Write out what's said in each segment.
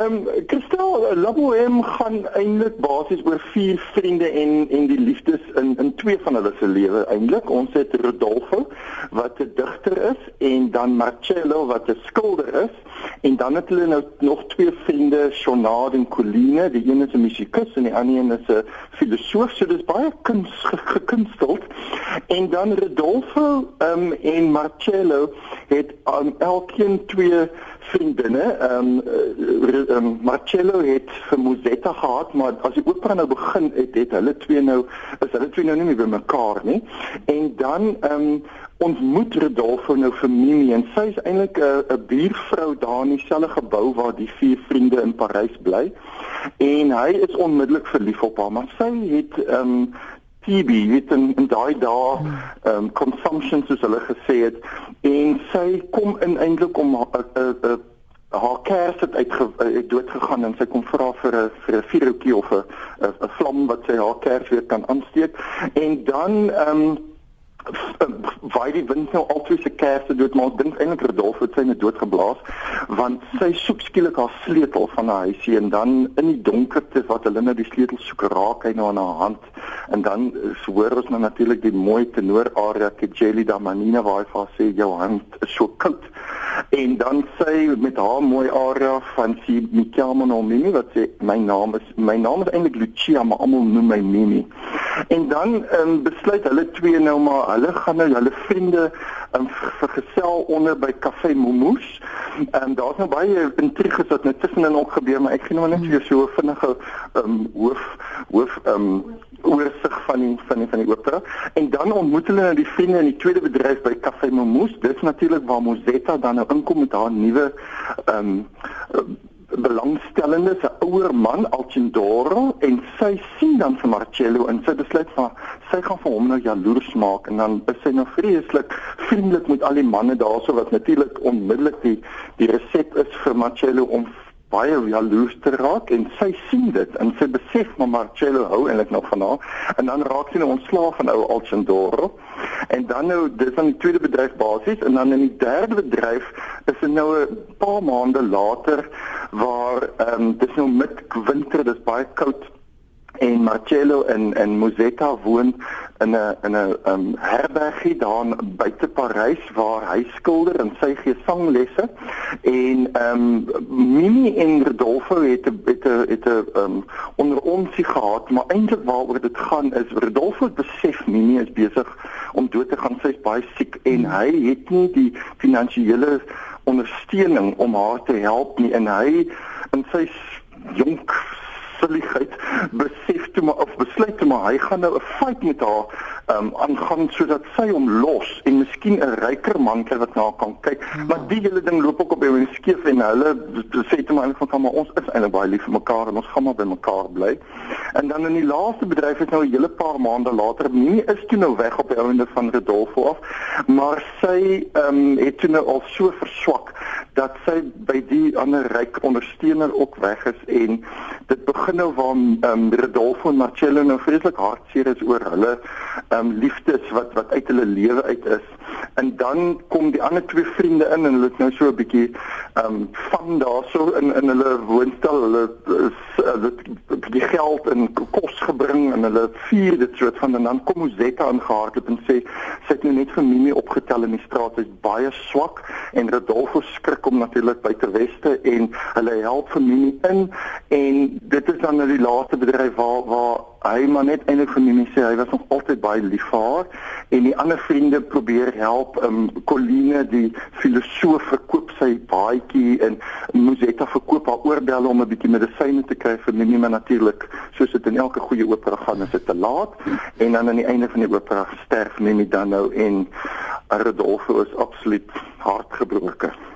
Ehm um, Christel Laboem gaan eintlik basies oor vier vriende en en die liefdes in in twee van hulle se lewe eintlik. Ons het Rodolfo wat 'n digter is en dan Marcello wat 'n skilder is en dan het hulle nou nog twee vriende, Jonard en Coline, die een is 'n musikus en die ander een is 'n filosoof, so dis baie kuns gekunsteld. En dan Rodolfo ehm um, en Marcello het um, elkeen twee vriendinne. Ehm um, um, Marcello het vir Musetta gehad, maar as die opera nou begin het, het hulle twee nou is hulle twee nou nie meer by mekaar nie. En dan ehm um, ontmoet Rodolfo nou vir Mimi en sy is eintlik 'n 'n buurvrou daar in dieselfde gebou waar die vier vriende in Parys bly. En hy is onmiddellik verlief op haar, maar sy het ehm um, TB, weet in, in daai dae ehm um, consumption soos hulle gesê het en sy kom in eintlik om 'n 'n 'n haar kers het uit dood gegaan en sy kom vra vir 'n vir 'n vuurtjie of 'n 'n vlam wat sy haar kers weer kan aansteek. En dan ehm um, waar die wind nou al twee se kersse dood maar dink eintlik Rodolfo het sy net dood geblaas want sy soek skielik haar sleutel van haar huisie en dan in die donkerte wat hulle nou die sleutel soek raak hy nou aan haar hand. En dan hoor ons nou natuurlik die mooi tenor aria ke Jelly da Manina waar hy vir haar sê jou hand is so koud. En dan sê met haar mooi aria van si mi chiamo no Mimi wat sê my naam is my naam is eintlik Lucia maar almal noem my Mimi. En dan um, besluit hulle twee nou maar hulle gaan nou hulle vriende um, vergesel onder by Café Momoes. En um, daar's nou baie intriges wat net tussenin ook gebeur, maar ek gee nou net vir jou so 'n vinnige um, hoof hoof um, oorsig van die van die van die opera. En dan ontmoet hulle nou die vriende in die tweede bedryf by Café Momoes. Dit is natuurlik waar Mozetta dan nou inkom met haar nuwe ehm um, belangstellende se ouer man Alcindoro en sy sien dan vir Marcello en sy besluit van sy gaan vir hom nou jaloers maak en dan is sy nou vreeslik vriendelik met al die manne daarso wat natuurlik onmiddellik die die resep is vir Marcello om baie jaloers te raak en sy sien dit en sy besef maar Marcello hou eintlik nog van haar. En dan raak sy nou ontslaaf van ou Alcindoro. En dan nou dis dan die tweede bedryf basies. En dan in die derde bedryf is dit nou 'n paar maande later waar ehm um, dis nou midwinter dis baie koud en Marcello en en Musetta woon in 'n in 'n um, herbergie daar buite Parys waar hy skilder en sy gee sanglesse en ehm um, Mimi en Rodolfo het 'n het 'n het 'n um, onder ons gehad maar eintlik waaroor dit gaan is Rodolfo besef Mimi is besig om dood te gaan. Sy's baie siek en hy het nie die finansiële ondersteuning om haar te help nie. En hy in sy jonk silligheid besef toe maar of besluit toe maar hy gaan nou 'n fight met haar um, aangaan sodat sy hom los en miskien 'n ryker man kry wat na haar kan kyk. Ja. Maar die hele ding loop ook op by 'n skeef en hulle sê toe maar eintlik van maar ons is eintlik baie lief vir mekaar en ons gaan maar by mekaar bly. En dan in die laaste bedryf is nou 'n hele paar maande later nie is toe nou weg op die ouende van Rodolfo af, maar sy ehm um, het toe nou al so verswak dat sy by die ander ryk ondersteuner ook weg is en dit begin nou waar ehm um, Rodolfo en Marcello nou vreeslik hartseer is oor hulle ehm um, liefdes wat wat uit hulle lewe uit is. En dan kom die ander twee vriende in en hulle het nou so 'n bietjie ehm um, van daarso in in hulle woonstel. Hulle het die geld en kos gebring en hulle vier dit soort van en dan kom Mozetta aangehardloop en sê sy het nou net vir Mimi opgetel in die straat is baie swak en Rodolfo skrik om natuurlik by ter weste en hulle help Mimi in en dit is dan nou die laaste bedryf waar waar hy maar net eintlik vir Mimi sê hy was nog altyd baie lief vir haar en die ander vriende probeer help um Coline die filosoof verkoop sy baadjie en Musetta verkoop haar oorbelle om 'n bietjie medisyne te kry vir Mimi maar natuurlik soos dit in elke goeie opera gaan is dit te laat en dan aan die einde van die opera sterf Mimi dan nou en Rodolfo is absoluut hartgebroken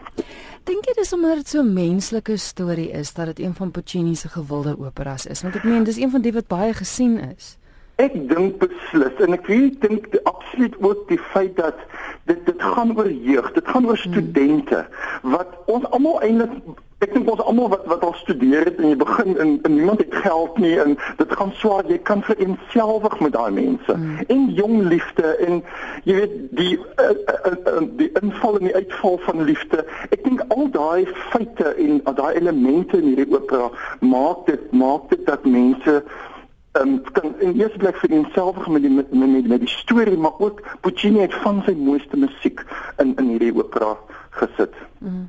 Dink jy dis omdat dit so 'n menslike storie is dat dit een van Puccini se gewilde operas is? Want ek meen dis een van die wat baie gesien is. Ek dink beslis en ek weet dink absoluut ook die feit dat dit dit gaan oor jeug, dit gaan oor studente wat ons almal eintlik ek dink ons almal wat wat al studeer het en jy begin in, in niemand het geld nie en dit gaan swaar jy kan vereenselwig met daai mense mm. en jong liefde en jy weet die uh, uh, uh, die inval en die uitval van liefde ek dink al daai feite en uh, daai elemente in hierdie opera maak dit maak dit dat mense um, kan in eerste plek vir homself met die met, met, met die storie maar ook Puccini het van sy mooiste musiek in in hierdie opera gesit. Mm.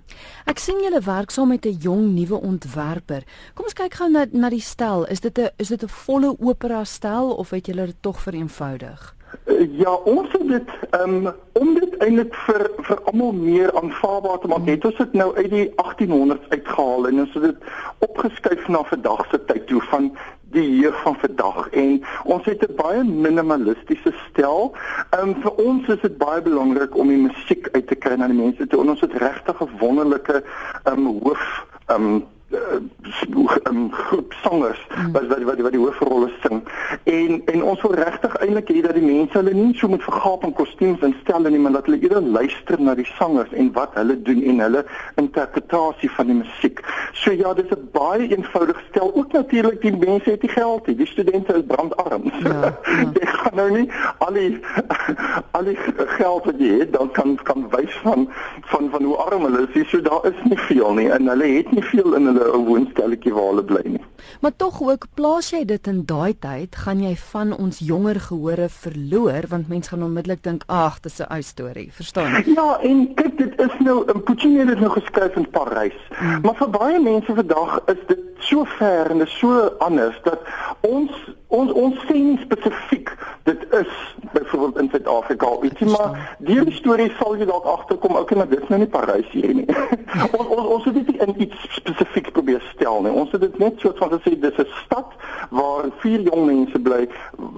Ek sien julle werk saam met 'n jong nuwe ontwerper. Kom ons kyk gou na na die stel. Is dit 'n is dit 'n volle opera stel of het julle dit tog vereenvoudig? Uh, ja, ons het dit um, om dit eintlik vir vir almal meer aanvaarbaar te maak. Mm. Het ons dit nou uit die 1800s uitgehaal en ons het dit opgeskuif na vandag se tyd toe van die jeug van vandag en ons het 'n baie minimalistiese styl. Ehm um, vir ons is dit baie belangrik om die musiek uit te kry na die mense toe. En ons het regtig 'n wonderlike ehm um, hoof ehm um, um, groep sangers mm. wat wat wat die, die hoofrolle sing en en ons wil regtig eintlik hê dat die mense hulle nie so moet vergaap in kostuums en stelle nie maar dat hulle eerder luister na die sangers en wat hulle doen en hulle interpretasie van die musiek. So ja, dis 'n baie eenvoudige stel. Ook natuurlik die mense het nie geld nie. Die studente is brandarm. Ja, ja. Jy gaan nou nie al die al die geld wat jy het dan kan kan wys van van van hoe arm hulle is. So daar is nie veel nie en hulle het nie veel in hulle 'n woonstelletjie waar hulle bly nie. Maar tog ook plaas jy dit in daai tyd, gaan jy van ons jonger gehore verloor want mense gaan onmiddellik dink, "Ag, dis 'n ou storie." Verstaan? Ja, en kyk, dit is nou 'n Puccini het dit nou geskryf in Parys. Hmm. Maar vir baie mense vandag is dit so ver en dit is so anders dat ons ons ons sien spesifiek dit is byvoorbeeld in Suid-Afrika iets maar die storie sal jy dalk agterkom ook en dit is nou nie Parys hier nie. Ons ons ons het dit in iets spesifiek probeer stel nie. Ons het dit net so van gesê dis 'n stad waar vier jong mense bly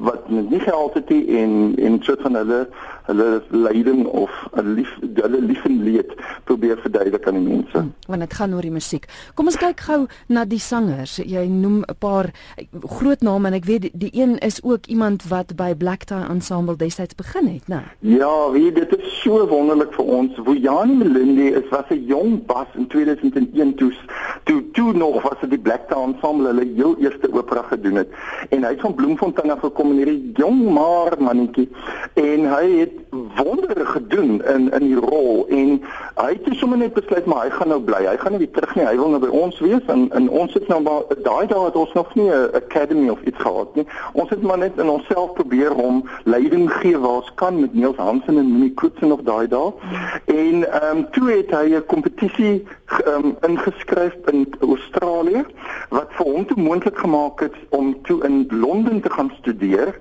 wat nie geld het nie en en so van hulle hulle lyding of lief hulle lief en leed probeer verduidelik aan die mense. Hmm, want dit gaan oor die musiek. Kom ons kyk gou na die sangers. Jy noem 'n paar groot name en ek weet die, die een is ook iemand wat by Black Tie Ensemble destyds begin het, né? Ja, wie dit is so wonderlik vir ons. Woyani Melindi is was 'n jong bas in 2001 toe toe toe nog was dit die Black Tie Ensemble hulle heel eerste opera gedoen het. En hy het van Bloemfontein af gekom in hierdie jong maar mannetjie en hy het wondere gedoen in in die rol en hy het sommer net besluit maar hy gaan nou bly. Hy gaan nie weer terug nie. Hy wil nou by ons wees en en ons het nou maar daai dae het ons nog nie 'n academy of iets gehad nie. Ons het maar net in onsself probeer om leiding gee waar ons kan met Niels Hansen en Minnie Koetsen of daai dae. En ehm um, toe het hy 'n kompetisie ehm um, ingeskryf in Australië wat vir hom toe moontlik gemaak het om toe in Londen te gaan studeer.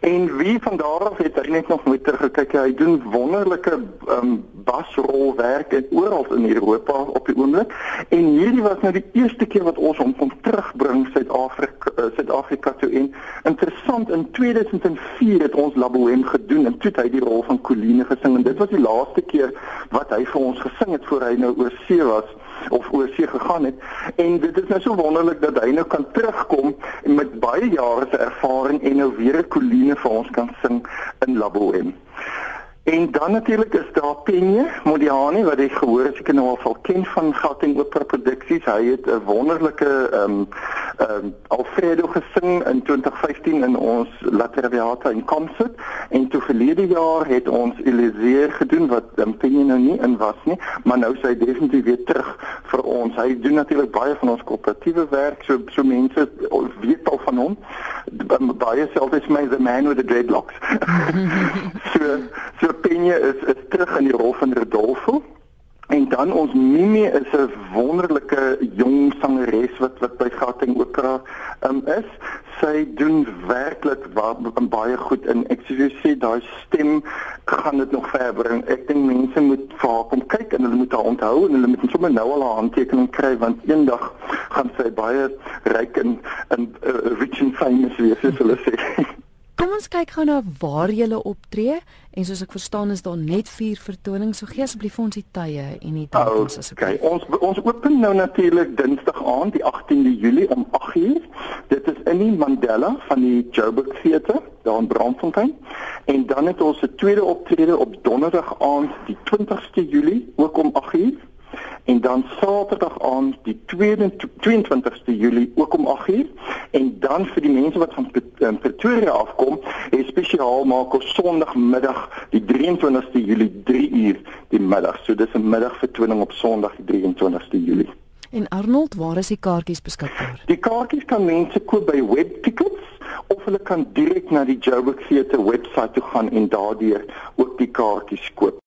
En wie van daar af het hy net nog nooit teruggekyk. Hy doen wonderlike ehm um, basrolwerk en oral in Europa op die oomblik. En hierdie was nou die eerste keer wat ons hom kon terugbring Suid-Afrika uh, Suid-Afrika toe interessant in 2004 het ons Laboem gedoen en toe het hy die rol van Coline gesing en dit was die laaste keer wat hy vir ons gesing het voor hy nou oor see was of oor see gegaan het en dit is nou so wonderlik dat hy nou kan terugkom met baie jare se ervaring en nou weer 'n Coline vir ons kan sing in Laboem. En dan natuurlik is daar Penje Modiani wat jy gehoor het seker nou al sal ken van Gauteng Opera Produksies. Hy het 'n wonderlike ehm um, ehm um, Alfredo gesing in 2015 in ons La Traviata in Concert en toe verlede jaar het ons Elysee gedoen wat um, Penje nou nie in was nie, maar nou sy definitief weer terug vir ons. Hy doen natuurlik baie van ons koöperatiewe werk, so so mense weet al van hom. Baie selfs is my the man with the dreadlocks. so so Penje is is terug in die rol van Rodolfo. En dan ons Mimi is 'n wonderlike jong sangeres wat wat by Gauteng Opera um, is. Sy doen werklik baie goed in ek sê daai stem gaan dit nog ver bring. Ek dink mense moet vir haar kom kyk en hulle moet haar onthou en hulle moet sommer nou al haar handtekening kry want eendag gaan sy baie ryk en en uh, rich and famous wees soos hulle sê. Kom ons kyk gou na waar jy optree en soos ek verstaan is daar net 4 vertonings. So gee asseblief ons die tye en die datums asseblief. Okay, ons ons open nou natuurlik Dinsdag aand die 18de Julie om 8uur. Dit is in die Mandela van die Joburg Theater daar in Braamfontein. En dan het ons 'n tweede optrede op Donderdag aand die 20ste Julie ook om 8uur en dan Saterdag aan die 22ste Julie ook om 8uur en dan vir die mense wat van Pretoria afkom, is spesiaal maak ons Sondagmiddag die 23ste Julie 3uur die middag. So dis 'n middagvertoning op Sondag die 23ste Julie. En Arnold, waar is die kaartjies beskikbaar? Die kaartjies kan mense koop by Webtickets of hulle kan direk na die Joburg Theatre webwerf toe gaan en daardeur ook die kaartjies koop.